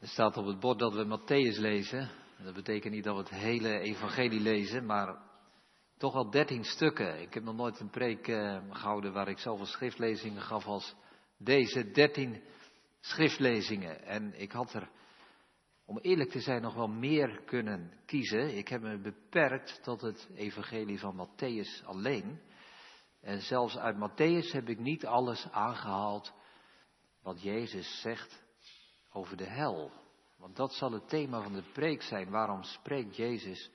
Er staat op het bord dat we Matthäus lezen. Dat betekent niet dat we het hele evangelie lezen, maar toch al dertien stukken. Ik heb nog nooit een preek uh, gehouden waar ik zoveel schriftlezingen gaf als deze. Dertien schriftlezingen. En ik had er, om eerlijk te zijn, nog wel meer kunnen kiezen. Ik heb me beperkt tot het evangelie van Matthäus alleen. En zelfs uit Matthäus heb ik niet alles aangehaald wat Jezus zegt over de hel. Want dat zal het thema van de preek zijn. Waarom spreekt Jezus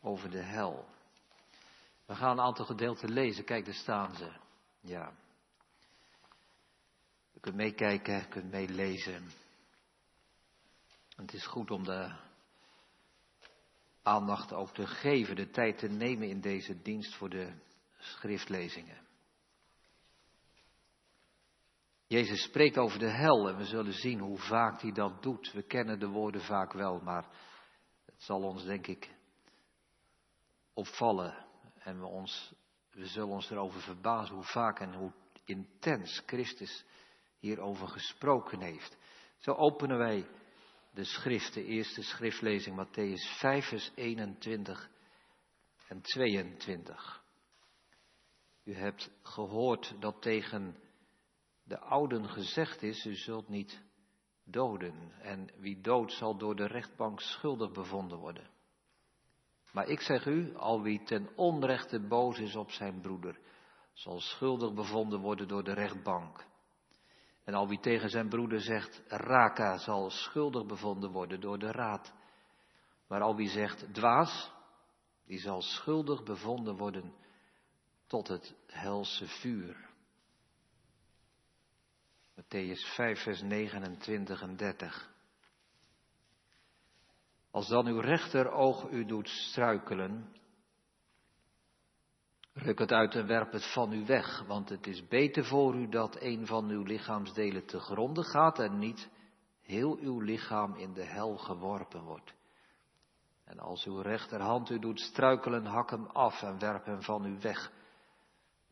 over de hel? We gaan een aantal gedeelten lezen. Kijk, daar staan ze. Ja. Je kunt meekijken, je kunt meelezen. Het is goed om de aandacht ook te geven, de tijd te nemen in deze dienst voor de schriftlezingen. Jezus spreekt over de hel en we zullen zien hoe vaak hij dat doet. We kennen de woorden vaak wel, maar het zal ons denk ik opvallen en we, ons, we zullen ons erover verbazen hoe vaak en hoe intens Christus hierover gesproken heeft. Zo openen wij de schrift, de eerste schriftlezing, Matthäus 5, vers 21 en 22. U hebt gehoord dat tegen de ouden gezegd is, u zult niet doden. En wie dood zal door de rechtbank schuldig bevonden worden. Maar ik zeg u, al wie ten onrechte boos is op zijn broeder, zal schuldig bevonden worden door de rechtbank. En al wie tegen zijn broeder zegt, raka, zal schuldig bevonden worden door de raad. Maar al wie zegt, dwaas, die zal schuldig bevonden worden tot het helse vuur. Matthäus 5, vers 29 en 30. Als dan uw rechteroog u doet struikelen, ruk het uit en werp het van u weg, want het is beter voor u dat een van uw lichaamsdelen te gronden gaat en niet heel uw lichaam in de hel geworpen wordt. En als uw rechterhand u doet struikelen, hak hem af en werp hem van u weg.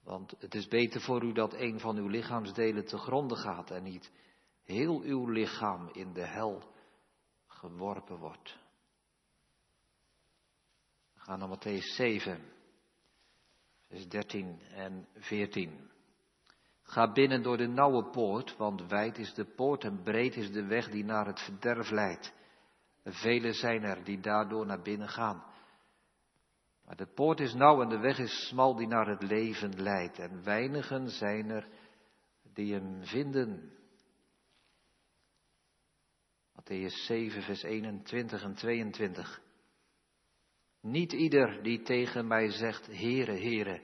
Want het is beter voor u dat een van uw lichaamsdelen te gronden gaat en niet heel uw lichaam in de hel geworpen wordt. We gaan naar Matthäus 7, vers 13 en 14. Ga binnen door de nauwe poort, want wijd is de poort en breed is de weg die naar het verderf leidt. Velen zijn er die daardoor naar binnen gaan. Maar de poort is nauw en de weg is smal die naar het leven leidt. En weinigen zijn er die hem vinden. Matthäus 7, vers 21 en 22. Niet ieder die tegen mij zegt, Heere, Heere,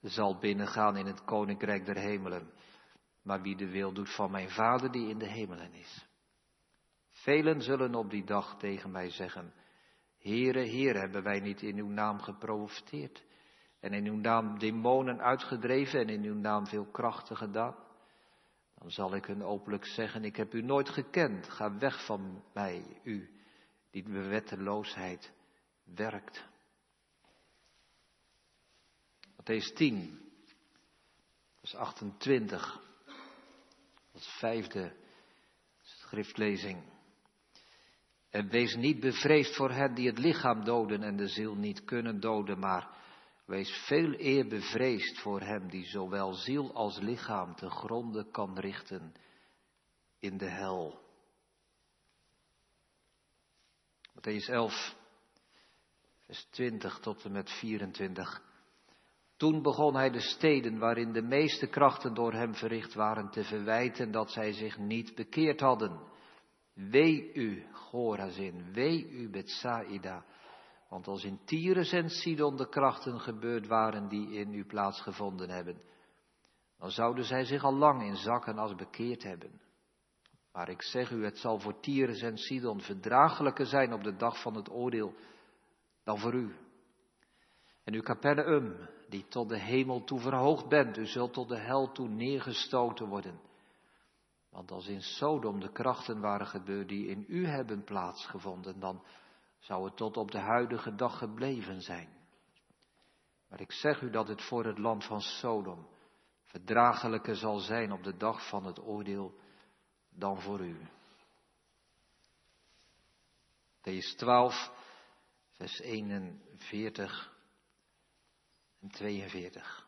zal binnengaan in het koninkrijk der hemelen, maar wie de wil doet van mijn Vader die in de hemelen is. Velen zullen op die dag tegen mij zeggen, Heere, Heere, hebben wij niet in uw naam geprofiteerd en in uw naam demonen uitgedreven en in uw naam veel krachten gedaan? Dan zal ik hun openlijk zeggen, ik heb u nooit gekend, ga weg van mij, u die de wetteloosheid werkt. Matthäus 10, vers 28, als vijfde schriftlezing. En wees niet bevreesd voor hen die het lichaam doden en de ziel niet kunnen doden, maar wees veel eer bevreesd voor hem die zowel ziel als lichaam te gronde kan richten in de hel. Matthäus 11, vers 20 tot en met 24. Toen begon hij de steden waarin de meeste krachten door hem verricht waren te verwijten dat zij zich niet bekeerd hadden. Wee u, Gorazin, wee u, Bethsaida. Want als in Tyrus en Sidon de krachten gebeurd waren die in u plaatsgevonden hebben, dan zouden zij zich al lang in zakken als bekeerd hebben. Maar ik zeg u, het zal voor Tyrus en Sidon verdraaglijker zijn op de dag van het oordeel dan voor u. En u Capernaum, die tot de hemel toe verhoogd bent, u zult tot de hel toe neergestoten worden. Want als in Sodom de krachten waren gebeurd die in u hebben plaatsgevonden, dan zou het tot op de huidige dag gebleven zijn. Maar ik zeg u dat het voor het land van Sodom verdraaglijker zal zijn op de dag van het oordeel dan voor u. Matthäus 12, vers 41 en 42.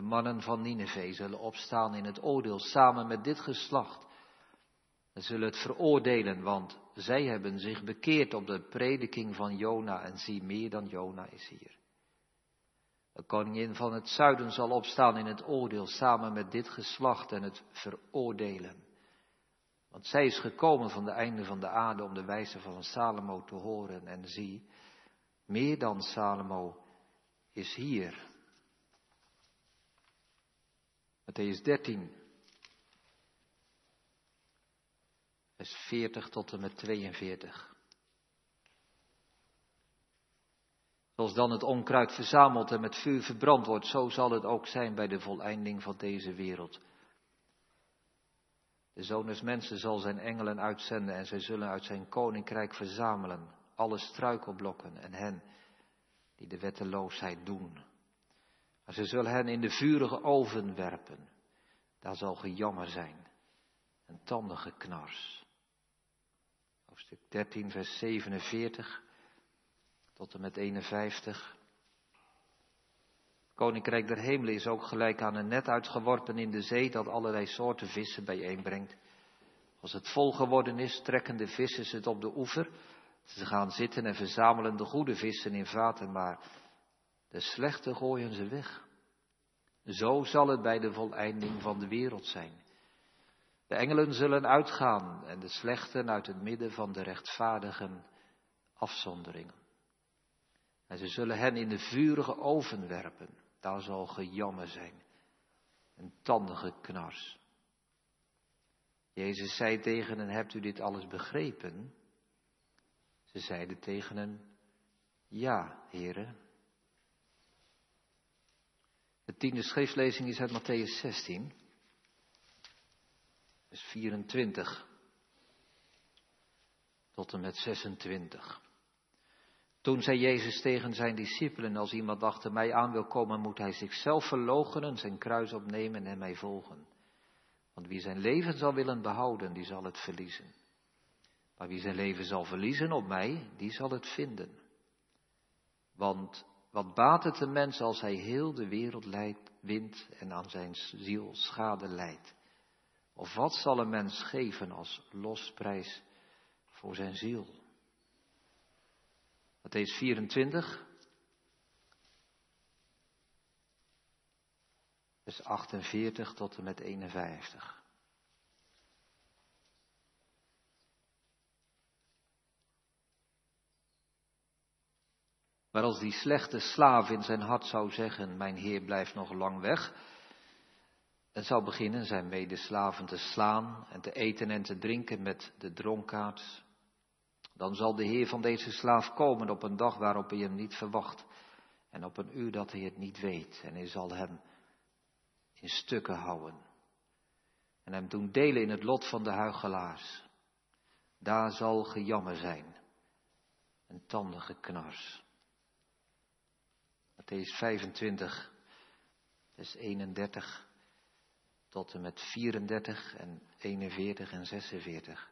De mannen van Nineveh zullen opstaan in het oordeel samen met dit geslacht. Ze zullen het veroordelen, want zij hebben zich bekeerd op de prediking van Jona en zie meer dan Jona is hier. De koningin van het zuiden zal opstaan in het oordeel samen met dit geslacht en het veroordelen. Want zij is gekomen van de einde van de aarde om de wijze van Salomo te horen. En zie, meer dan Salomo is hier. Matthäus 13, vers 40 tot en met 42. Zoals dan het onkruid verzameld en met vuur verbrand wordt, zo zal het ook zijn bij de voleinding van deze wereld. De zoon des mensen zal zijn engelen uitzenden en zij zullen uit zijn koninkrijk verzamelen alle struikelblokken en hen die de wetteloosheid doen. Maar ze zullen hen in de vurige oven werpen. Daar zal gejammer zijn en knars. Hoofdstuk 13, vers 47 tot en met 51. Koninkrijk der Hemelen is ook gelijk aan een net uitgeworpen in de zee dat allerlei soorten vissen bijeenbrengt. Als het vol geworden is, trekken de vissers het op de oever. Ze gaan zitten en verzamelen de goede vissen in vaten, maar de slechte gooien ze weg. Zo zal het bij de voleinding van de wereld zijn. De engelen zullen uitgaan en de slechten uit het midden van de rechtvaardigen afzonderingen. En ze zullen hen in de vurige oven werpen. Daar zal gejammer zijn. Een tandige knars. Jezus zei tegen hen, hebt u dit alles begrepen? Ze zeiden tegen hen, ja, heren. De tiende schriftlezing is uit Matthäus 16, vers 24 tot en met 26. Toen zei Jezus tegen zijn discipelen, als iemand achter mij aan wil komen, moet hij zichzelf verloochenen, zijn kruis opnemen en mij volgen. Want wie zijn leven zal willen behouden, die zal het verliezen. Maar wie zijn leven zal verliezen op mij, die zal het vinden. Want wat baat het een mens als hij heel de wereld wint en aan zijn ziel schade leidt? Of wat zal een mens geven als losprijs voor zijn ziel? Matthäus 24, vers 48 tot en met 51. Maar als die slechte slaaf in zijn hart zou zeggen, mijn heer blijft nog lang weg, en zou beginnen zijn medeslaven te slaan en te eten en te drinken met de dronkaards, dan zal de Heer van deze slaaf komen op een dag waarop hij hem niet verwacht en op een uur dat hij het niet weet. En hij zal hem in stukken houden en hem doen delen in het lot van de huigelaars. Daar zal gejammer zijn, een tandige knars. Matthäus 25, vers 31 tot en met 34 en 41 en 46.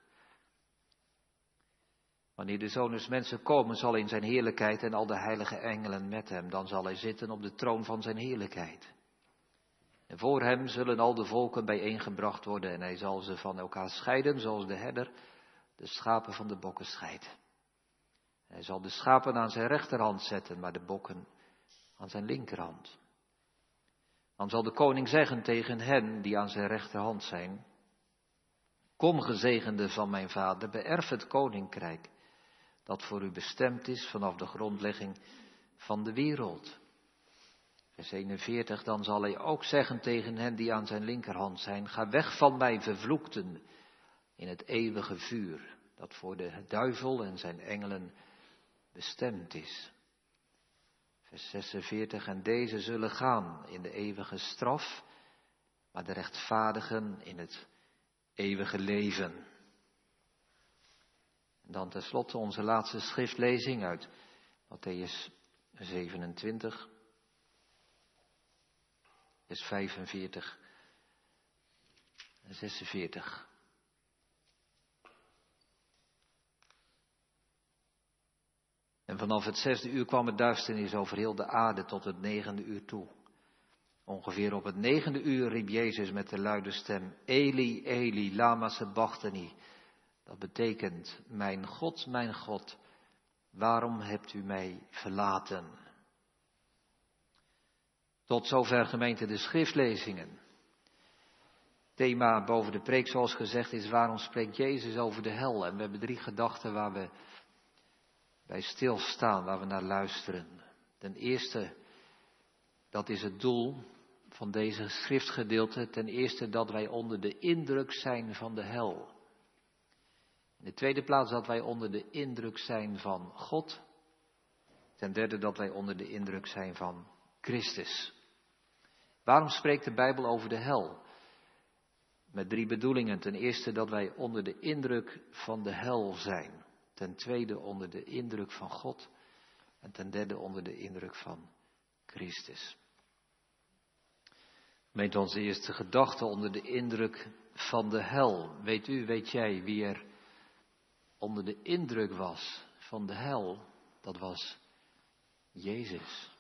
Wanneer de Zoon des Mensen komen zal in zijn heerlijkheid en al de heilige engelen met hem, dan zal hij zitten op de troon van zijn heerlijkheid. En voor hem zullen al de volken bijeengebracht worden en hij zal ze van elkaar scheiden, zoals de herder de schapen van de bokken scheidt. Hij zal de schapen aan zijn rechterhand zetten, maar de bokken aan zijn linkerhand. Dan zal de koning zeggen tegen hen die aan zijn rechterhand zijn, Kom gezegende van mijn vader, beërf het koninkrijk dat voor u bestemd is vanaf de grondlegging van de wereld. Vers 41, dan zal hij ook zeggen tegen hen die aan zijn linkerhand zijn, ga weg van mij vervloekten in het eeuwige vuur, dat voor de duivel en zijn engelen bestemd is. Vers 46, en deze zullen gaan in de eeuwige straf, maar de rechtvaardigen in het eeuwige leven. En dan tenslotte onze laatste schriftlezing uit Matthäus 27, vers 45 en 46. En vanaf het zesde uur kwam het duisternis over heel de aarde tot het negende uur toe. Ongeveer op het negende uur riep Jezus met de luide stem, Eli, Eli, lama sabachthani. Dat betekent, mijn God, mijn God, waarom hebt u mij verlaten? Tot zover gemeente de schriftlezingen. Thema boven de preek, zoals gezegd, is waarom spreekt Jezus over de hel? En we hebben drie gedachten waar we bij stilstaan, waar we naar luisteren. Ten eerste, dat is het doel van deze schriftgedeelte. Ten eerste dat wij onder de indruk zijn van de hel. In de tweede plaats dat wij onder de indruk zijn van God. Ten derde dat wij onder de indruk zijn van Christus. Waarom spreekt de Bijbel over de hel? Met drie bedoelingen. Ten eerste dat wij onder de indruk van de hel zijn. Ten tweede onder de indruk van God. En ten derde onder de indruk van Christus. Meent onze eerste gedachte onder de indruk van de hel. Weet u, weet jij wie er onder de indruk was van de hel? Dat was Jezus.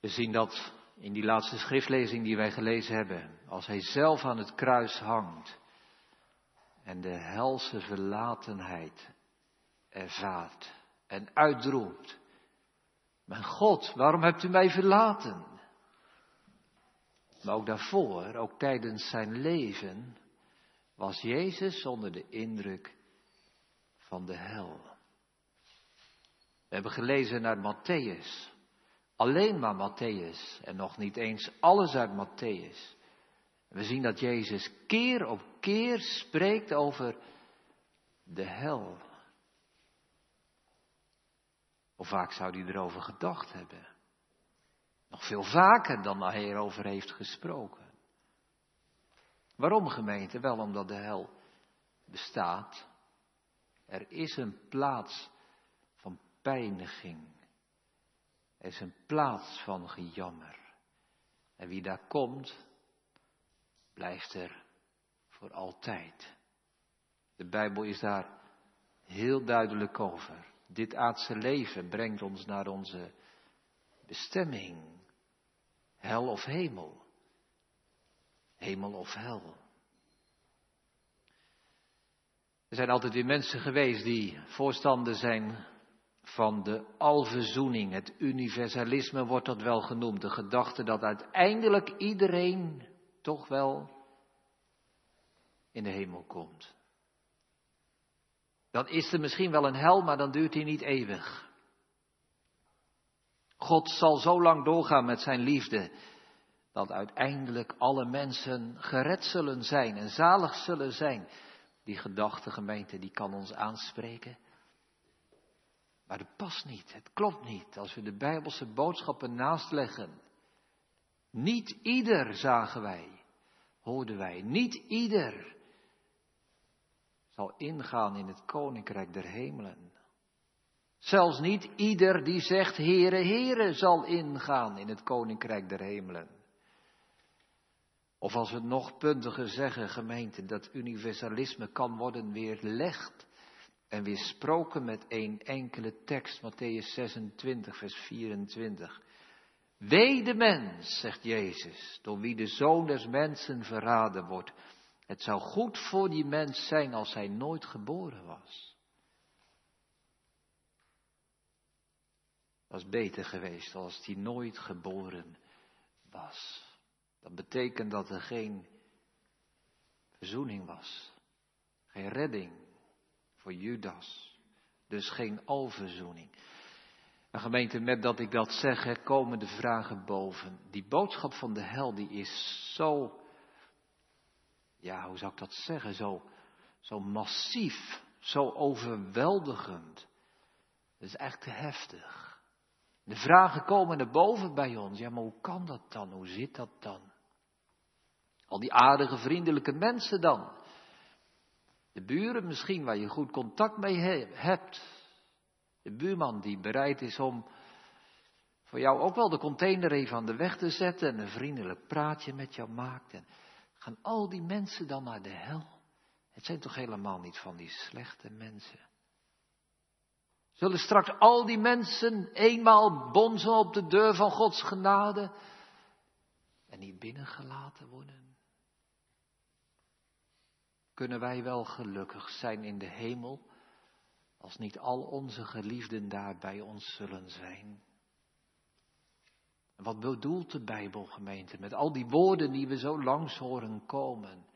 We zien dat in die laatste schriftlezing die wij gelezen hebben. Als hij zelf aan het kruis hangt en de helse verlatenheid ervaart en uitroept. Mijn God, waarom hebt u mij verlaten? Maar ook daarvoor, ook tijdens zijn leven, was Jezus onder de indruk van de hel. We hebben gelezen naar Matthäus. Alleen maar Matthäus en nog niet eens alles uit Matthäus. We zien dat Jezus keer op keer spreekt over de hel. Hoe vaak zou hij erover gedacht hebben? Nog veel vaker dan hij erover heeft gesproken. Waarom gemeente? Wel omdat de hel bestaat. Er is een plaats van pijniging. Er is een plaats van gejammer. En wie daar komt, blijft er voor altijd. De Bijbel is daar heel duidelijk over. Dit aardse leven brengt ons naar onze bestemming. Hel of hemel. Hemel of hel. Er zijn altijd weer mensen geweest die voorstander zijn van de alverzoening. Het universalisme wordt dat wel genoemd. De gedachte dat uiteindelijk iedereen toch wel in de hemel komt. Dan is er misschien wel een hel, maar dan duurt die niet eeuwig. God zal zo lang doorgaan met zijn liefde, dat uiteindelijk alle mensen gered zullen zijn en zalig zullen zijn. Die gedachte, gemeente, die kan ons aanspreken. Maar het past niet, het klopt niet als we de Bijbelse boodschappen naastleggen. Niet ieder, zagen wij, hoorden wij, niet ieder zal ingaan in het koninkrijk der hemelen. Zelfs niet ieder die zegt Heere, Heere zal ingaan in het koninkrijk der hemelen. Of als we het nog puntiger zeggen, gemeente, dat universalisme kan worden weerlegd en weersproken met één enkele tekst, Matthäus 26, vers 24. Wee de mens, zegt Jezus, door wie de zoon des mensen verraden wordt. Het zou goed voor die mens zijn als hij nooit geboren was. Was beter geweest als hij nooit geboren was. Dat betekent dat er geen verzoening was. Geen redding voor Judas. Dus geen alverzoening. En gemeente, met dat ik dat zeg, komen de vragen boven. Die boodschap van de hel, die is zo ja, hoe zou ik dat zeggen, zo, zo massief, zo overweldigend. Dat is echt te heftig. De vragen komen naar boven bij ons. Ja, maar hoe kan dat dan? Hoe zit dat dan? Al die aardige, vriendelijke mensen dan. De buren misschien waar je goed contact mee hebt. De buurman die bereid is om voor jou ook wel de container even aan de weg te zetten en een vriendelijk praatje met jou maakt. Gaan al die mensen dan naar de hel? Het zijn toch helemaal niet van die slechte mensen. Zullen straks al die mensen eenmaal bonzen op de deur van Gods genade en niet binnengelaten worden? Kunnen wij wel gelukkig zijn in de hemel als niet al onze geliefden daar bij ons zullen zijn? Wat bedoelt de Bijbelgemeente met al die woorden die we zo langs horen komen?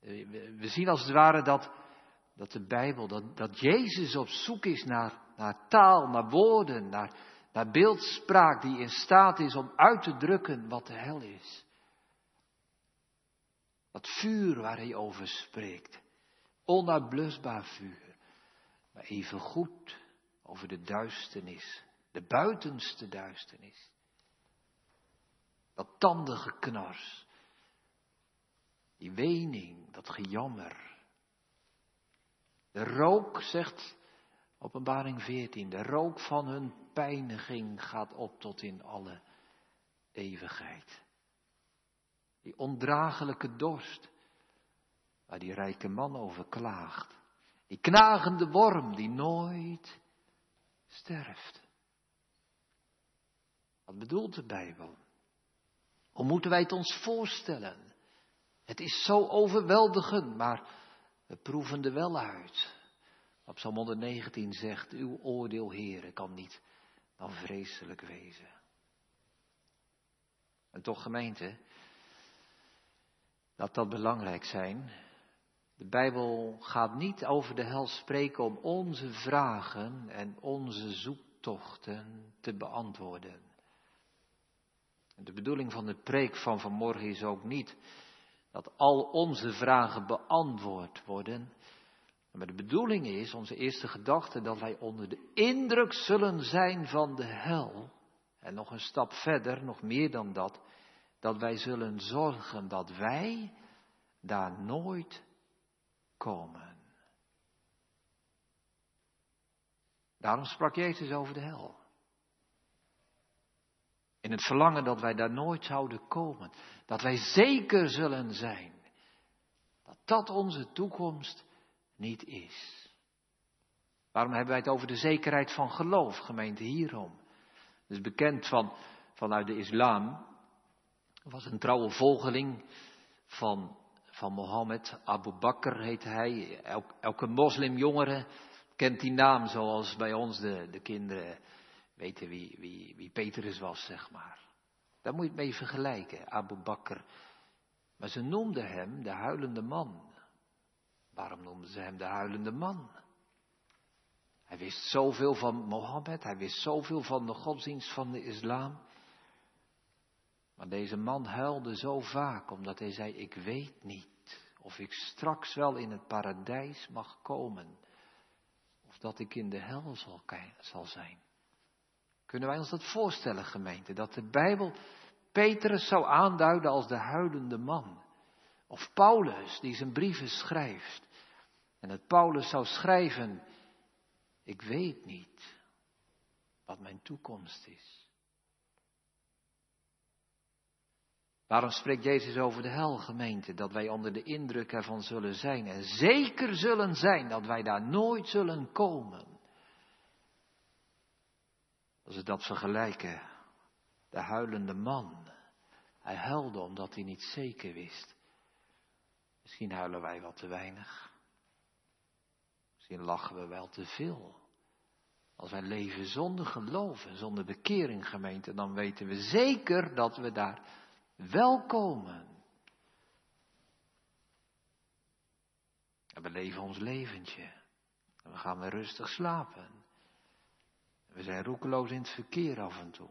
We zien als het ware dat, dat de Bijbel, dat, dat Jezus op zoek is naar, naar taal, naar woorden, naar, naar beeldspraak die in staat is om uit te drukken wat de hel is. Dat vuur waar hij over spreekt. Onuitblusbaar vuur. Maar even goed over de duisternis. De buitenste duisternis. Dat tandengeknars. Die wening, dat gejammer. De rook, zegt Openbaring 14, de rook van hun pijniging gaat op tot in alle eeuwigheid. Die ondraaglijke dorst, waar die rijke man over klaagt. Die knagende worm die nooit sterft. Wat bedoelt de Bijbel? Hoe moeten wij het ons voorstellen? Het is zo overweldigend, maar we proeven er wel uit. Wat Psalm 119 zegt, uw oordeel, Heere, kan niet dan vreselijk wezen. En toch gemeente, dat dat belangrijk zijn. De Bijbel gaat niet over de hel spreken om onze vragen en onze zoektochten te beantwoorden. De bedoeling van de preek van vanmorgen is ook niet dat al onze vragen beantwoord worden. Maar de bedoeling is, onze eerste gedachte, dat wij onder de indruk zullen zijn van de hel. En nog een stap verder, nog meer dan dat, dat wij zullen zorgen dat wij daar nooit komen. Daarom sprak Jezus over de hel. In het verlangen dat wij daar nooit zouden komen. Dat wij zeker zullen zijn. Dat dat onze toekomst niet is. Waarom hebben wij het over de zekerheid van geloof, gemeente hierom? Is bekend van, vanuit de islam. Was een trouwe volgeling van, van Mohammed. Abu Bakr heet hij. elke moslimjongere kent die naam zoals bij ons de, de kinderen weten wie, wie, wie Petrus was, zeg maar. Daar moet je het mee vergelijken, Abu Bakr. Maar ze noemden hem de huilende man. Waarom noemden ze hem de huilende man? Hij wist zoveel van Mohammed, hij wist zoveel van de godsdienst van de islam. Maar deze man huilde zo vaak omdat hij zei, ik weet niet of ik straks wel in het paradijs mag komen. Of dat ik in de hel zal, zijn. Kunnen wij ons dat voorstellen, gemeente? Dat de Bijbel Petrus zou aanduiden als de huilende man. Of Paulus, die zijn brieven schrijft. En dat Paulus zou schrijven, ik weet niet wat mijn toekomst is. Waarom spreekt Jezus over de hel, gemeente? Dat wij onder de indruk ervan zullen zijn en zeker zullen zijn dat wij daar nooit zullen komen. Als we dat vergelijken, de huilende man. Hij huilde omdat hij niet zeker wist. Misschien huilen wij wat te weinig. Misschien lachen we wel te veel. Als wij leven zonder geloof en zonder bekering, gemeente, dan weten we zeker dat we daar wel komen. En we leven ons leventje. En we gaan weer rustig slapen. We zijn roekeloos in het verkeer af en toe.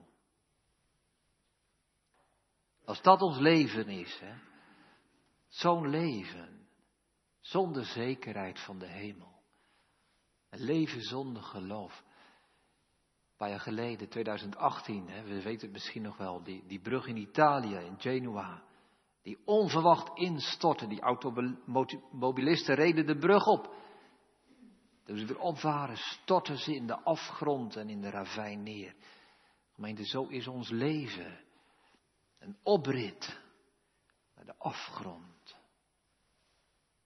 Als dat ons leven is, hè, zo'n leven, zonder zekerheid van de hemel, een leven zonder geloof. Een paar jaar geleden, 2018, hè, we weten het misschien nog wel, die, die brug in Italië, in Genua, die onverwacht instortte, die automobilisten reden de brug op. Toen ze weer opvaren, storten ze in de afgrond en in de ravijn neer. Gemeente, zo is ons leven. Een oprit naar de afgrond.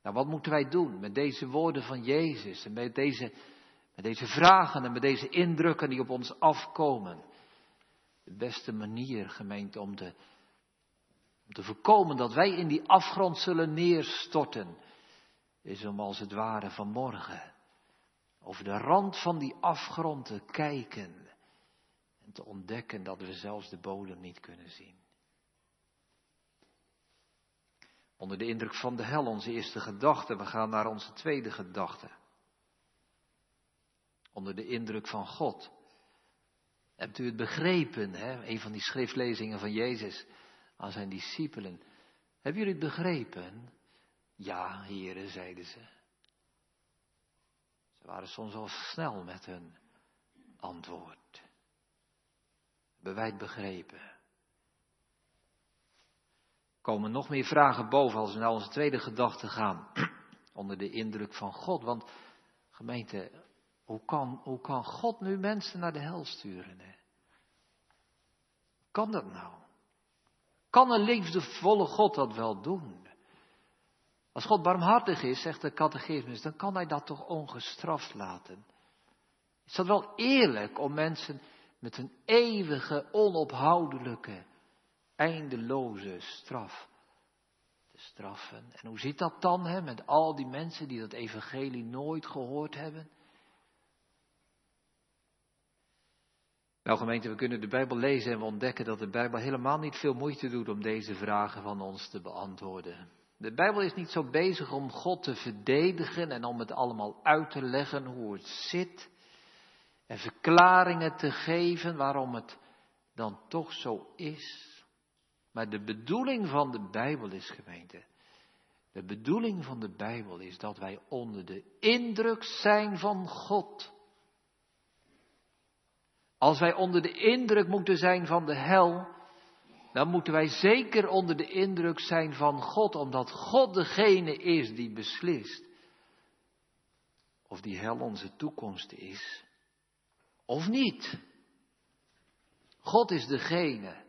Nou, wat moeten wij doen met deze woorden van Jezus en met deze, met deze vragen en met deze indrukken die op ons afkomen? De beste manier, gemeente, om te, om te voorkomen dat wij in die afgrond zullen neerstorten, is om als het ware vanmorgen over de rand van die afgrond te kijken en te ontdekken dat we zelfs de bodem niet kunnen zien. Onder de indruk van de hel, onze eerste gedachte. We gaan naar onze tweede gedachte. Onder de indruk van God. Hebt u het begrepen, hè? een van die schriftlezingen van Jezus aan zijn discipelen. Hebben jullie het begrepen? Ja, heren, zeiden ze. Ze waren soms al snel met hun antwoord. Hebben wij het begrepen? komen nog meer vragen boven als we naar onze tweede gedachte gaan. Onder de indruk van God. Want gemeente, hoe kan, hoe kan God nu mensen naar de hel sturen? Hè? Kan dat nou? Kan een liefdevolle God dat wel doen? Als God barmhartig is, zegt de catechismus, dan kan hij dat toch ongestraft laten. Is dat wel eerlijk om mensen met een eeuwige, onophoudelijke eindeloze straf te straffen. En hoe zit dat dan hè, met al die mensen die dat evangelie nooit gehoord hebben? Nou gemeente, we kunnen de Bijbel lezen en we ontdekken dat de Bijbel helemaal niet veel moeite doet om deze vragen van ons te beantwoorden. De Bijbel is niet zo bezig om God te verdedigen en om het allemaal uit te leggen hoe het zit. En verklaringen te geven waarom het dan toch zo is. Maar de bedoeling van de Bijbel is, gemeente, de bedoeling van de Bijbel is dat wij onder de indruk zijn van God. Als wij onder de indruk moeten zijn van de hel, dan moeten wij zeker onder de indruk zijn van God, omdat God degene is die beslist of die hel onze toekomst is of niet. God is degene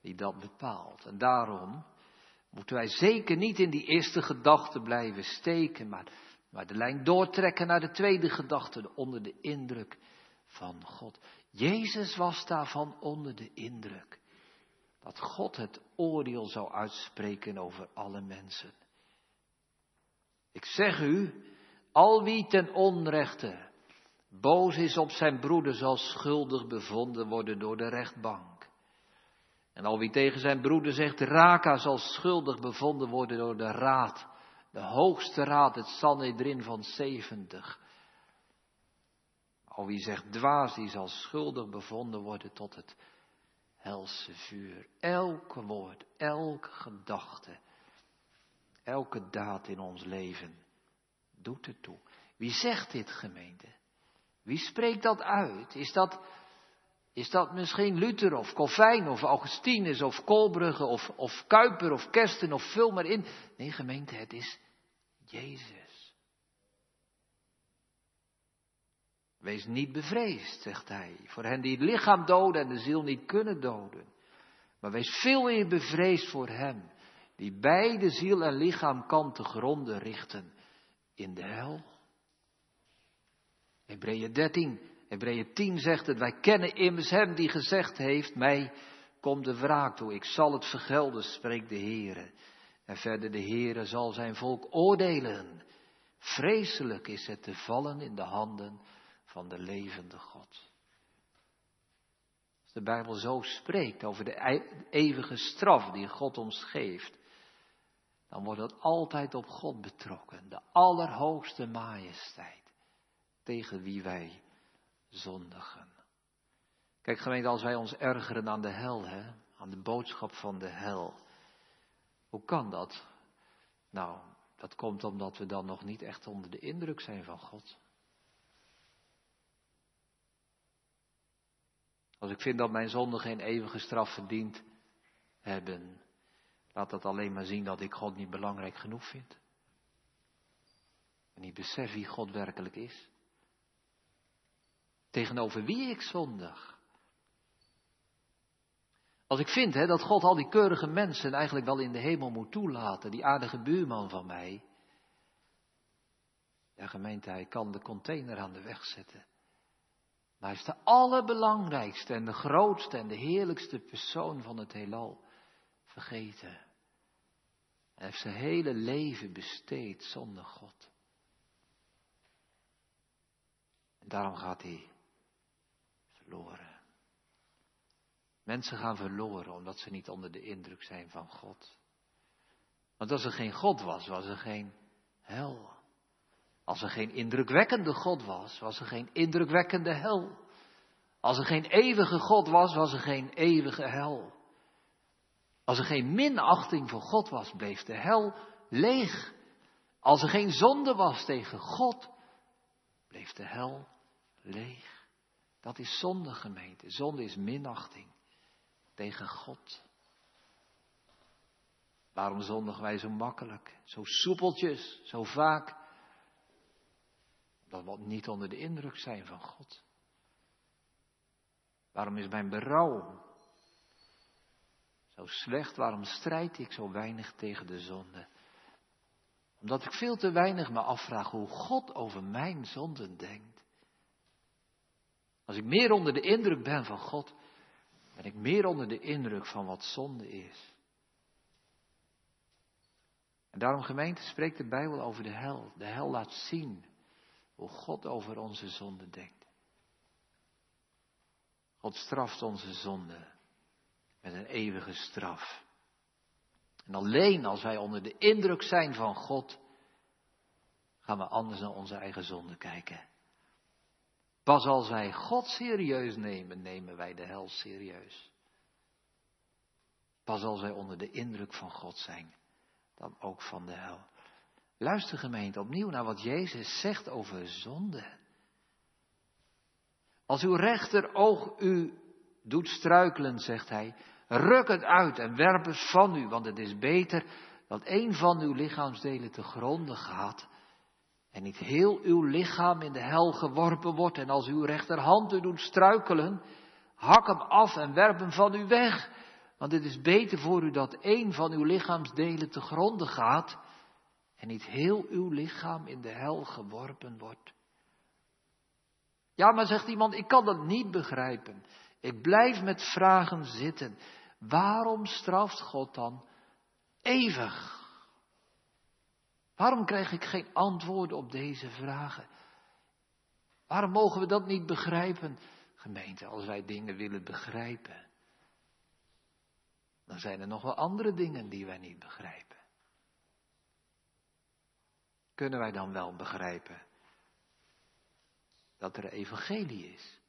die dat bepaalt. En daarom moeten wij zeker niet in die eerste gedachte blijven steken, maar, maar de lijn doortrekken naar de tweede gedachte, onder de indruk van God. Jezus was daarvan onder de indruk dat God het oordeel zou uitspreken over alle mensen. Ik zeg u, al wie ten onrechte boos is op zijn broeder zal schuldig bevonden worden door de rechtbank. En al wie tegen zijn broeder zegt, Raka zal schuldig bevonden worden door de raad, de hoogste raad, het Sanhedrin van 70. Al wie zegt dwaas, die zal schuldig bevonden worden tot het helse vuur. Elke woord, elke gedachte, elke daad in ons leven doet het toe. Wie zegt dit, gemeente? Wie spreekt dat uit? Is dat is dat misschien Luther of Calvijn of Augustinus of Kolbrugge of, of Kuiper of Kersten of vul maar in. Nee gemeente, het is Jezus. Wees niet bevreesd, zegt hij, voor hen die het lichaam doden en de ziel niet kunnen doden. Maar wees veel meer bevreesd voor hem, die beide ziel en lichaam kan te gronden richten in de hel. Hebreeën 13, Hebreeën 10 zegt het, wij kennen immers hem die gezegd heeft, mij komt de wraak toe, ik zal het vergelden, spreekt de Heere. En verder de Heere zal zijn volk oordelen. Vreselijk is het te vallen in de handen van de levende God. Als de Bijbel zo spreekt over de eeuwige straf die God ons geeft, dan wordt het altijd op God betrokken, de allerhoogste majesteit, tegen wie wij zondigen. Kijk gemeente, als wij ons ergeren aan de hel, hè, aan de boodschap van de hel, hoe kan dat? Nou, dat komt omdat we dan nog niet echt onder de indruk zijn van God. Als ik vind dat mijn zonden geen eeuwige straf verdiend hebben, laat dat alleen maar zien dat ik God niet belangrijk genoeg vind. En niet besef wie God werkelijk is. Tegenover wie ik zondig. Als ik vind hè, dat God al die keurige mensen eigenlijk wel in de hemel moet toelaten, die aardige buurman van mij, Ja, gemeente, hij kan de container aan de weg zetten. Hij is de allerbelangrijkste en de grootste en de heerlijkste persoon van het heelal vergeten. Hij heeft zijn hele leven besteed zonder God. En daarom gaat hij verloren. Mensen gaan verloren omdat ze niet onder de indruk zijn van God. Want als er geen God was, was er geen hel. Als er geen indrukwekkende God was, was er geen indrukwekkende hel. Als er geen eeuwige God was, was er geen eeuwige hel. Als er geen minachting voor God was, bleef de hel leeg. Als er geen zonde was tegen God, bleef de hel leeg. Dat is zonde, gemeente. Zonde is minachting tegen God. Waarom zondigen wij zo makkelijk, zo soepeltjes, zo vaak? Dat niet onder de indruk zijn van God. Waarom is mijn berouw zo slecht? Waarom strijd ik zo weinig tegen de zonde? Omdat ik veel te weinig me afvraag hoe God over mijn zonden denkt. Als ik meer onder de indruk ben van God, ben ik meer onder de indruk van wat zonde is. En daarom gemeente spreekt de Bijbel over de hel. De hel laat zien hoe God over onze zonde denkt. God straft onze zonde met een eeuwige straf. En alleen als wij onder de indruk zijn van God, gaan we anders naar onze eigen zonde kijken. Pas als wij God serieus nemen, nemen wij de hel serieus. Pas als wij onder de indruk van God zijn, dan ook van de hel. Luister gemeente opnieuw naar wat Jezus zegt over zonde. Als uw rechteroog u doet struikelen, zegt hij, ruk het uit en werp het van u, want het is beter dat een van uw lichaamsdelen te gronden gaat en niet heel uw lichaam in de hel geworpen wordt en als uw rechterhand u doet struikelen, hak hem af en werp hem van u weg. Want het is beter voor u dat één van uw lichaamsdelen te gronden gaat en niet heel uw lichaam in de hel geworpen wordt. Ja, maar zegt iemand, ik kan dat niet begrijpen. Ik blijf met vragen zitten. Waarom straft God dan eeuwig? Waarom krijg ik geen antwoorden op deze vragen? Waarom mogen we dat niet begrijpen? Gemeente, als wij dingen willen begrijpen, dan zijn er nog wel andere dingen die wij niet begrijpen. Kunnen wij dan wel begrijpen dat er evangelie is?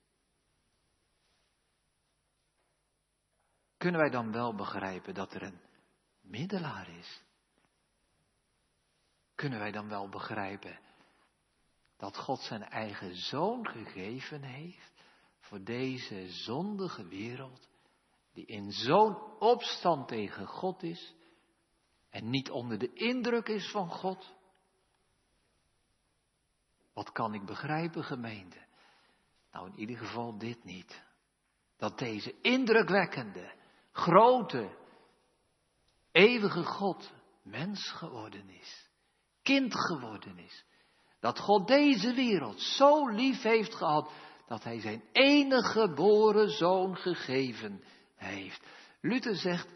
Kunnen wij dan wel begrijpen dat er een middelaar is? Kunnen wij dan wel begrijpen dat God zijn eigen zoon gegeven heeft voor deze zondige wereld, die in zo'n opstand tegen God is en niet onder de indruk is van God? Wat kan ik begrijpen, gemeente? Nou, in ieder geval dit niet. Dat deze indrukwekkende, grote, eeuwige God mens geworden is kind geworden is. Dat God deze wereld zo lief heeft gehad dat hij zijn enige geboren zoon gegeven heeft. Luther zegt,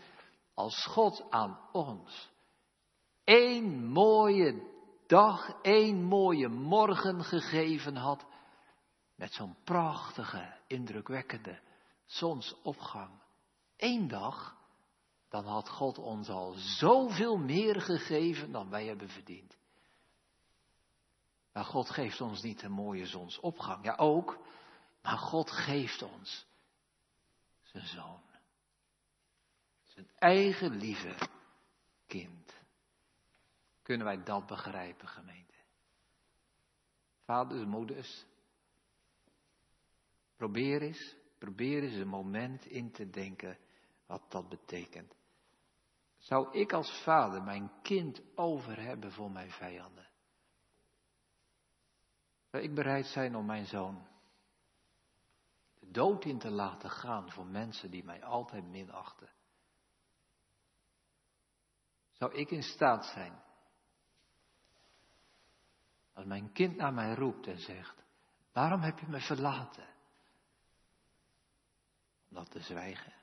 als God aan ons één mooie dag, één mooie morgen gegeven had, met zo'n prachtige, indrukwekkende zonsopgang, één dag, dan had God ons al zoveel meer gegeven dan wij hebben verdiend. Maar God geeft ons niet een mooie zonsopgang. Ja, ook. Maar God geeft ons zijn zoon. Zijn eigen lieve kind. Kunnen wij dat begrijpen, gemeente? Vaders, moeders. Probeer eens, probeer eens een moment in te denken wat dat betekent. Zou ik als vader mijn kind over hebben voor mijn vijanden? Zou ik bereid zijn om mijn zoon de dood in te laten gaan voor mensen die mij altijd minachten? Zou ik in staat zijn Als mijn kind naar mij roept en zegt, waarom heb je me verlaten? Om dat te zwijgen.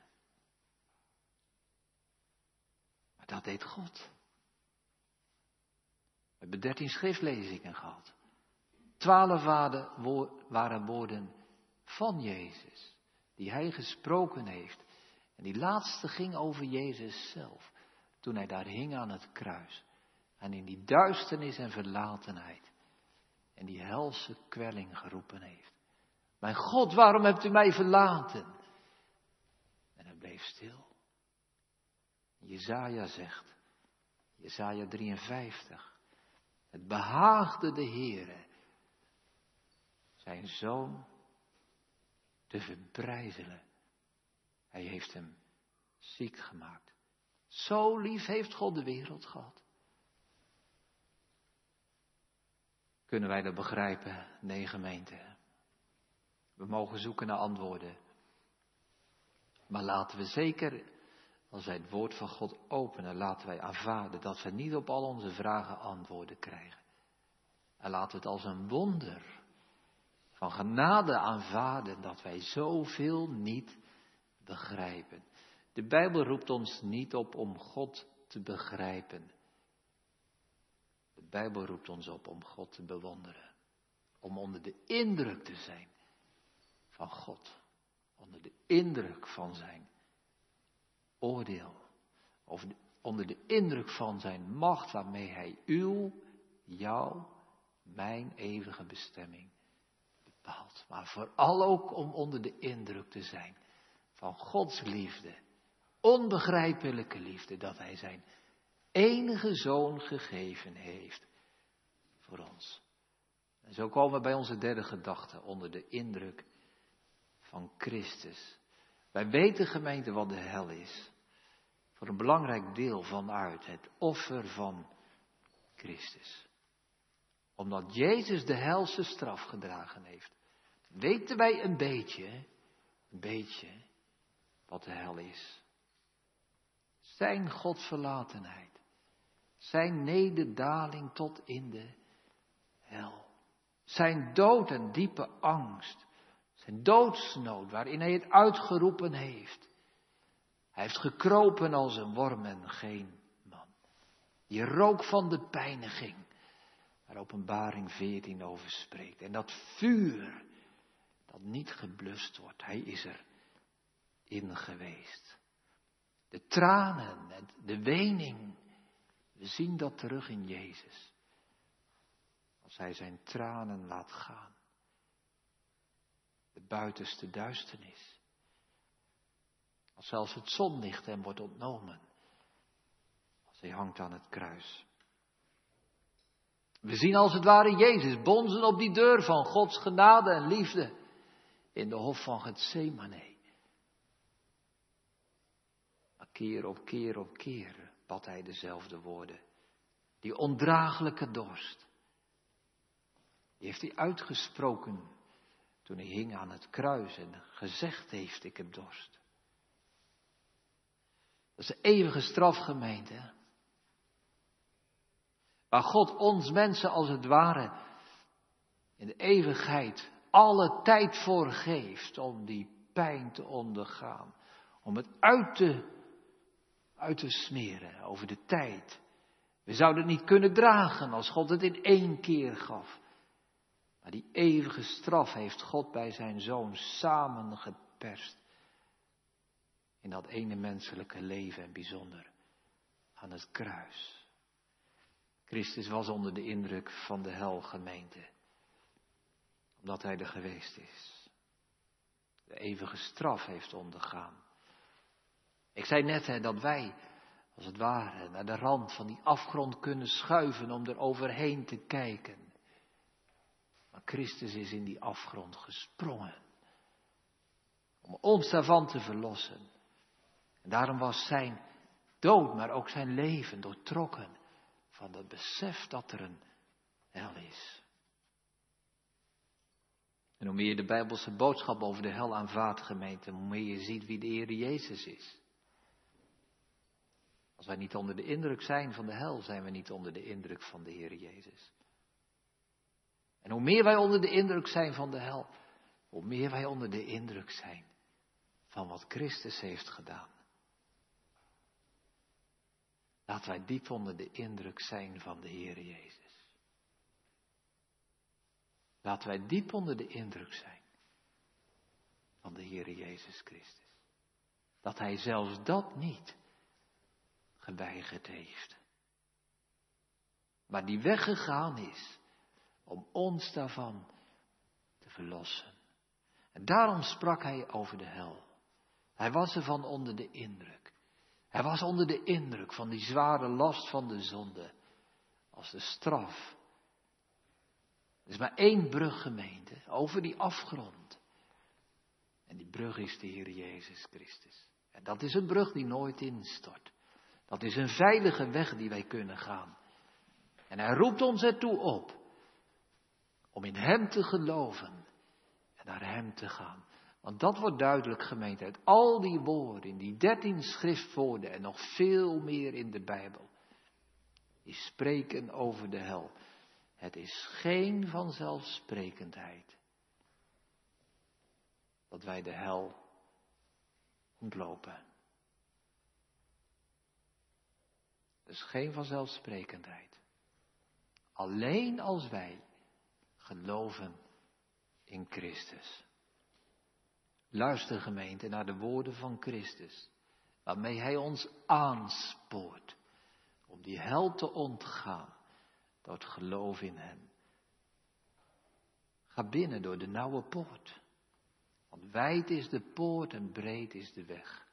Maar dat deed God. We hebben dertien schriftlezingen gehad. Twaalf waren woorden van Jezus, die hij gesproken heeft. En die laatste ging over Jezus zelf, toen hij daar hing aan het kruis. En in die duisternis en verlatenheid en die helse kwelling geroepen heeft. Mijn God, waarom hebt u mij verlaten? En hij bleef stil. Jezaja zegt, Jezaja 53, het behaagde de Heere zijn zoon te verbrijzelen. Hij heeft hem ziek gemaakt. Zo lief heeft God de wereld gehad. Kunnen wij dat begrijpen? Nee, gemeente. We mogen zoeken naar antwoorden. Maar laten we zeker, als wij het woord van God openen, laten wij aanvaarden dat we niet op al onze vragen antwoorden krijgen. En laten we het als een wonder van genade aanvaarden dat wij zoveel niet begrijpen. De Bijbel roept ons niet op om God te begrijpen. De Bijbel roept ons op om God te bewonderen. Om onder de indruk te zijn van God. Onder de indruk van zijn oordeel. Of onder de indruk van zijn macht waarmee hij uw, jou, mijn eeuwige bestemming bepaalt. Maar vooral ook om onder de indruk te zijn van Gods liefde. Onbegrijpelijke liefde dat hij zijn enige zoon gegeven heeft voor ons. En zo komen we bij onze derde gedachte onder de indruk van Christus. Wij weten gemeente wat de hel is. Voor een belangrijk deel vanuit het offer van Christus. Omdat Jezus de helse straf gedragen heeft. Weten wij een beetje, een beetje, wat de hel is. Zijn Godverlatenheid. Zijn nederdaling tot in de hel. Zijn dood en diepe angst. Zijn doodsnood waarin hij het uitgeroepen heeft. Hij heeft gekropen als een worm en geen man. Die rook van de pijniging. Waar openbaring 14 over spreekt. En dat vuur dat niet geblust wordt. Hij is er in geweest. De tranen en de wening we zien dat terug in Jezus. Als Hij zijn tranen laat gaan. De buitenste duisternis. Als zelfs het zonlicht hem wordt ontnomen. Als Hij hangt aan het kruis. We zien als het ware Jezus bonzen op die deur van Gods genade en liefde in de hof van Gethsemane. Maar keer op keer op keer bad hij dezelfde woorden. Die ondraaglijke dorst. Die heeft hij uitgesproken toen hij hing aan het kruis en gezegd heeft, ik heb dorst. Dat is de eeuwige strafgemeente. Waar God ons mensen als het ware in de eeuwigheid alle tijd voor geeft om die pijn te ondergaan. Om het uit te uit te smeren over de tijd. We zouden het niet kunnen dragen als God het in één keer gaf. Maar die eeuwige straf heeft God bij zijn zoon samengeperst. In dat ene menselijke leven en bijzonder aan het kruis. Christus was onder de indruk van de helgemeente. Omdat hij er geweest is. De eeuwige straf heeft ondergaan. Ik zei net hè, dat wij, als het ware, naar de rand van die afgrond kunnen schuiven om er overheen te kijken. Maar Christus is in die afgrond gesprongen. Om ons daarvan te verlossen. En daarom was zijn dood, maar ook zijn leven doortrokken van het besef dat er een hel is. En hoe meer je de Bijbelse boodschap over de hel aanvaardt, gemeente, hoe meer je ziet wie de Heer Jezus is. Als wij niet onder de indruk zijn van de hel, zijn we niet onder de indruk van de Heer Jezus. En hoe meer wij onder de indruk zijn van de hel, hoe meer wij onder de indruk zijn van wat Christus heeft gedaan. Laten wij diep onder de indruk zijn van de Heer Jezus. Laten wij diep onder de indruk zijn van de Heer Jezus Christus. Dat Hij zelfs dat niet geweigerd heeft. Maar die weggegaan is om ons daarvan te verlossen. En daarom sprak Hij over de hel. Hij was ervan onder de indruk. Hij was onder de indruk van die zware last van de zonde. Als de straf. Er is maar één brug gemeente over die afgrond. En die brug is de Heer Jezus Christus. En dat is een brug die nooit instort. Dat is een veilige weg die wij kunnen gaan. En hij roept ons ertoe op om in Hem te geloven en naar Hem te gaan. Want dat wordt duidelijk gemeend uit al die woorden, in die dertien schriftwoorden en nog veel meer in de Bijbel. Die spreken over de hel. Het is geen vanzelfsprekendheid dat wij de hel ontlopen. Het is geen vanzelfsprekendheid. Alleen als wij geloven in Christus. Luister gemeente naar de woorden van Christus, waarmee Hij ons aanspoort om die hel te ontgaan door het geloof in Hem. Ga binnen door de nauwe poort, want wijd is de poort en breed is de weg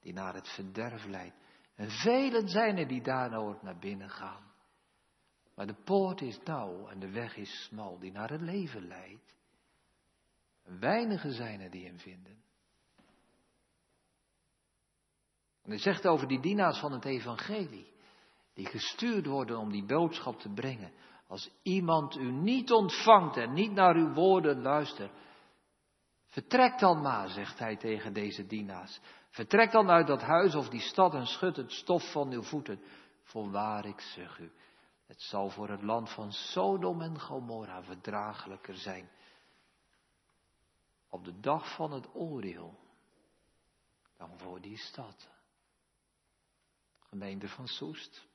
die naar het verderf leidt. En velen zijn er die daar naar binnen gaan. Maar de poort is nauw en de weg is smal die naar het leven leidt. Weinigen zijn er die hem vinden. En hij zegt over die dienaars van het evangelie, die gestuurd worden om die boodschap te brengen. Als iemand u niet ontvangt en niet naar uw woorden luistert, vertrek dan maar, zegt hij tegen deze dienaars. Vertrek dan uit dat huis of die stad en schud het stof van uw voeten. Voorwaar, ik zeg u, het zal voor het land van Sodom en Gomorra verdraaglijker zijn op de dag van het oordeel dan voor die stad. Gemeente van Soest,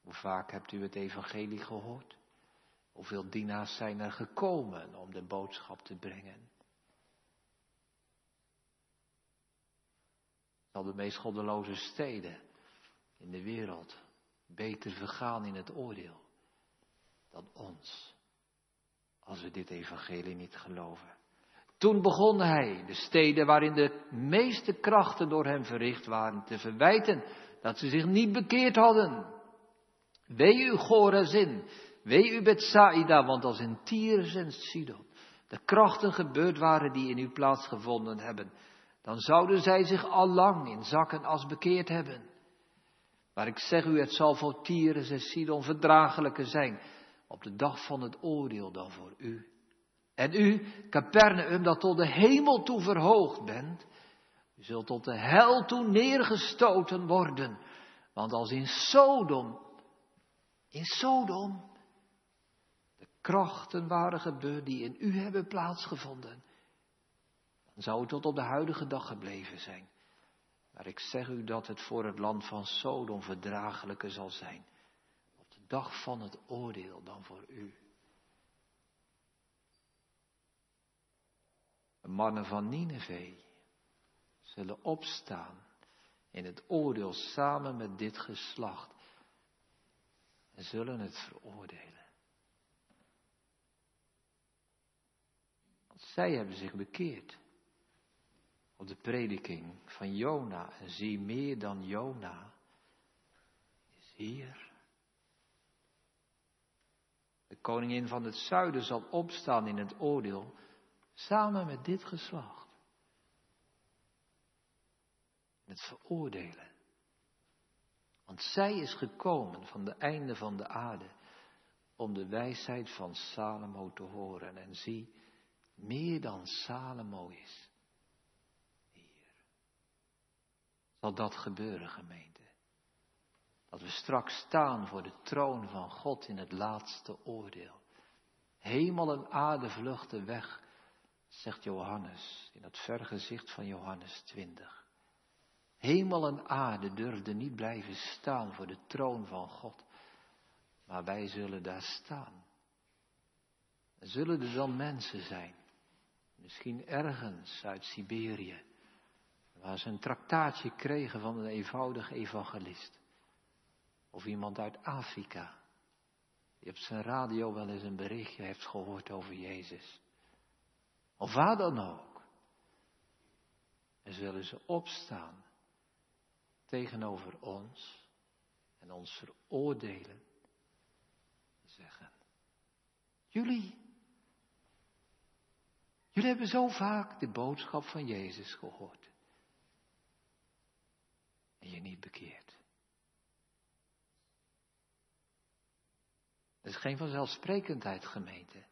hoe vaak hebt u het evangelie gehoord? Hoeveel dienaars zijn er gekomen om de boodschap te brengen? Zal de meest goddeloze steden in de wereld beter vergaan in het oordeel dan ons, als we dit evangelie niet geloven? Toen begon hij de steden waarin de meeste krachten door hem verricht waren te verwijten dat ze zich niet bekeerd hadden. Wee u Gorazin, wee u Bethsaida, want als in Tyrus en Sidon de krachten gebeurd waren die in uw plaats gevonden hebben, dan zouden zij zich al lang in zakken als bekeerd hebben. Maar ik zeg u, het zal voor Tyrus en Sidon verdraaglijker zijn op de dag van het oordeel dan voor u. En u, Capernaum, dat tot de hemel toe verhoogd bent, zult tot de hel toe neergestoten worden. Want als in Sodom, in Sodom, de krachten waren gebeurd die in u hebben plaatsgevonden, zou het tot op de huidige dag gebleven zijn. Maar ik zeg u dat het voor het land van Sodom verdraaglijker zal zijn op de dag van het oordeel dan voor u. De mannen van Nineveh zullen opstaan in het oordeel samen met dit geslacht en zullen het veroordelen. Want zij hebben zich bekeerd op de prediking van Jona en zie meer dan Jona is hier. De koningin van het zuiden zal opstaan in het oordeel Samen met dit geslacht. Het veroordelen. Want zij is gekomen van de einde van de aarde om de wijsheid van Salomo te horen. En zie, meer dan Salomo is hier. Zal dat gebeuren, gemeente? Dat we straks staan voor de troon van God in het laatste oordeel. Hemel en aarde vluchten weg, zegt Johannes in het vergezicht van Johannes 20. Hemel en aarde durfden niet blijven staan voor de troon van God, maar wij zullen daar staan. zullen er dan mensen zijn, misschien ergens uit Siberië, waar ze een traktaatje kregen van een eenvoudige evangelist. Of iemand uit Afrika, die op zijn radio wel eens een berichtje heeft gehoord over Jezus. Of waar dan ook. En zullen ze opstaan tegenover ons en ons veroordelen. Zeggen, jullie, jullie hebben zo vaak de boodschap van Jezus gehoord. En je niet bekeerd. Het is geen vanzelfsprekendheid, gemeente,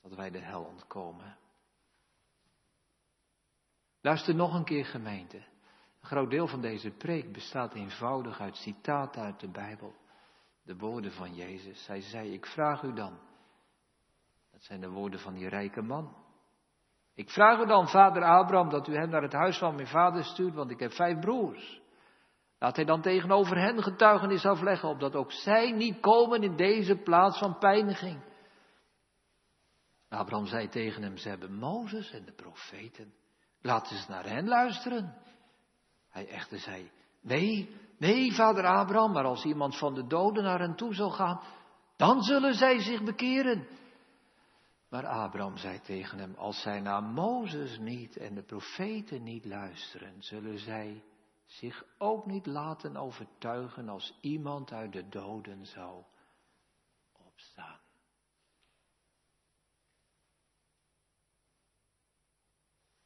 dat wij de hel ontkomen. Luister nog een keer, gemeente. Een groot deel van deze preek bestaat eenvoudig uit citaten uit de Bijbel. De woorden van Jezus. Hij zei, ik vraag u dan. Dat zijn de woorden van die rijke man. Ik vraag u dan, vader Abraham, dat u hem naar het huis van mijn vader stuurt, want ik heb vijf broers. Laat hij dan tegenover hen getuigenis afleggen, opdat ook zij niet komen in deze plaats van pijniging. Abraham zei tegen hem, ze hebben Mozes en de profeten. Laten ze naar hen luisteren. Hij echter zei, nee, nee, vader Abraham, maar als iemand van de doden naar hen toe zal gaan, dan zullen zij zich bekeren. Maar Abraham zei tegen hem, als zij naar Mozes niet en de profeten niet luisteren, zullen zij zich ook niet laten overtuigen als iemand uit de doden zou opstaan.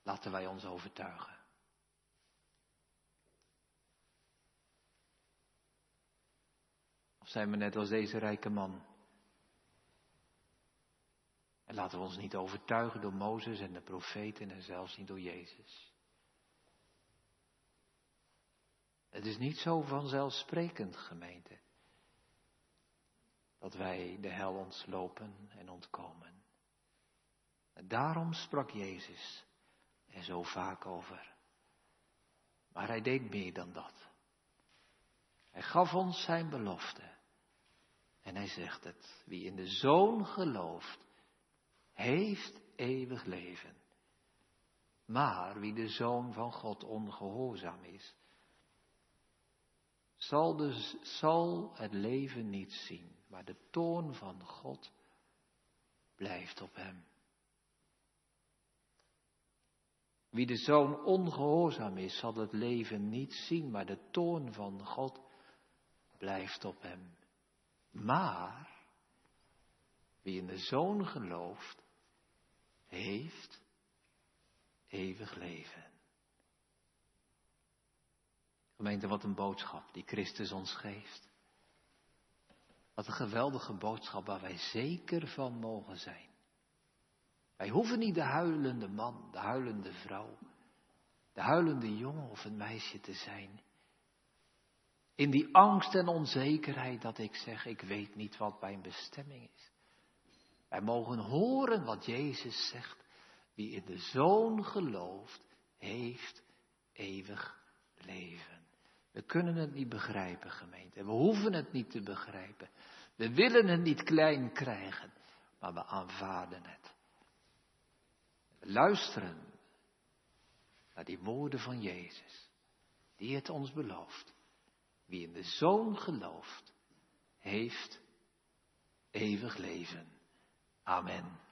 Laten wij ons overtuigen. Of zijn we net als deze rijke man? En laten we ons niet overtuigen door Mozes en de profeten en zelfs niet door Jezus. Het is niet zo vanzelfsprekend, gemeente, dat wij de hel ontslopen en ontkomen. En daarom sprak Jezus er zo vaak over. Maar hij deed meer dan dat. Hij gaf ons zijn belofte. En hij zegt het, wie in de zoon gelooft, heeft eeuwig leven. Maar wie de zoon van God ongehoorzaam is, zal, zal het leven niet zien, maar de toorn van God blijft op hem. Wie de zoon ongehoorzaam is, zal het leven niet zien, maar de toorn van God blijft op hem. Maar wie in de zoon gelooft, heeft eeuwig leven. Gemeente, wat een boodschap die Christus ons geeft. Wat een geweldige boodschap waar wij zeker van mogen zijn. Wij hoeven niet de huilende man, de huilende vrouw, de huilende jongen of een meisje te zijn. In die angst en onzekerheid dat ik zeg, ik weet niet wat mijn bestemming is. Wij mogen horen wat Jezus zegt. Wie in de Zoon gelooft, heeft eeuwig leven. We kunnen het niet begrijpen, gemeente. We hoeven het niet te begrijpen. We willen het niet klein krijgen, maar we aanvaarden het. We luisteren naar die woorden van Jezus, die het ons belooft. Wie in de Zoon gelooft, heeft eeuwig leven. Amen.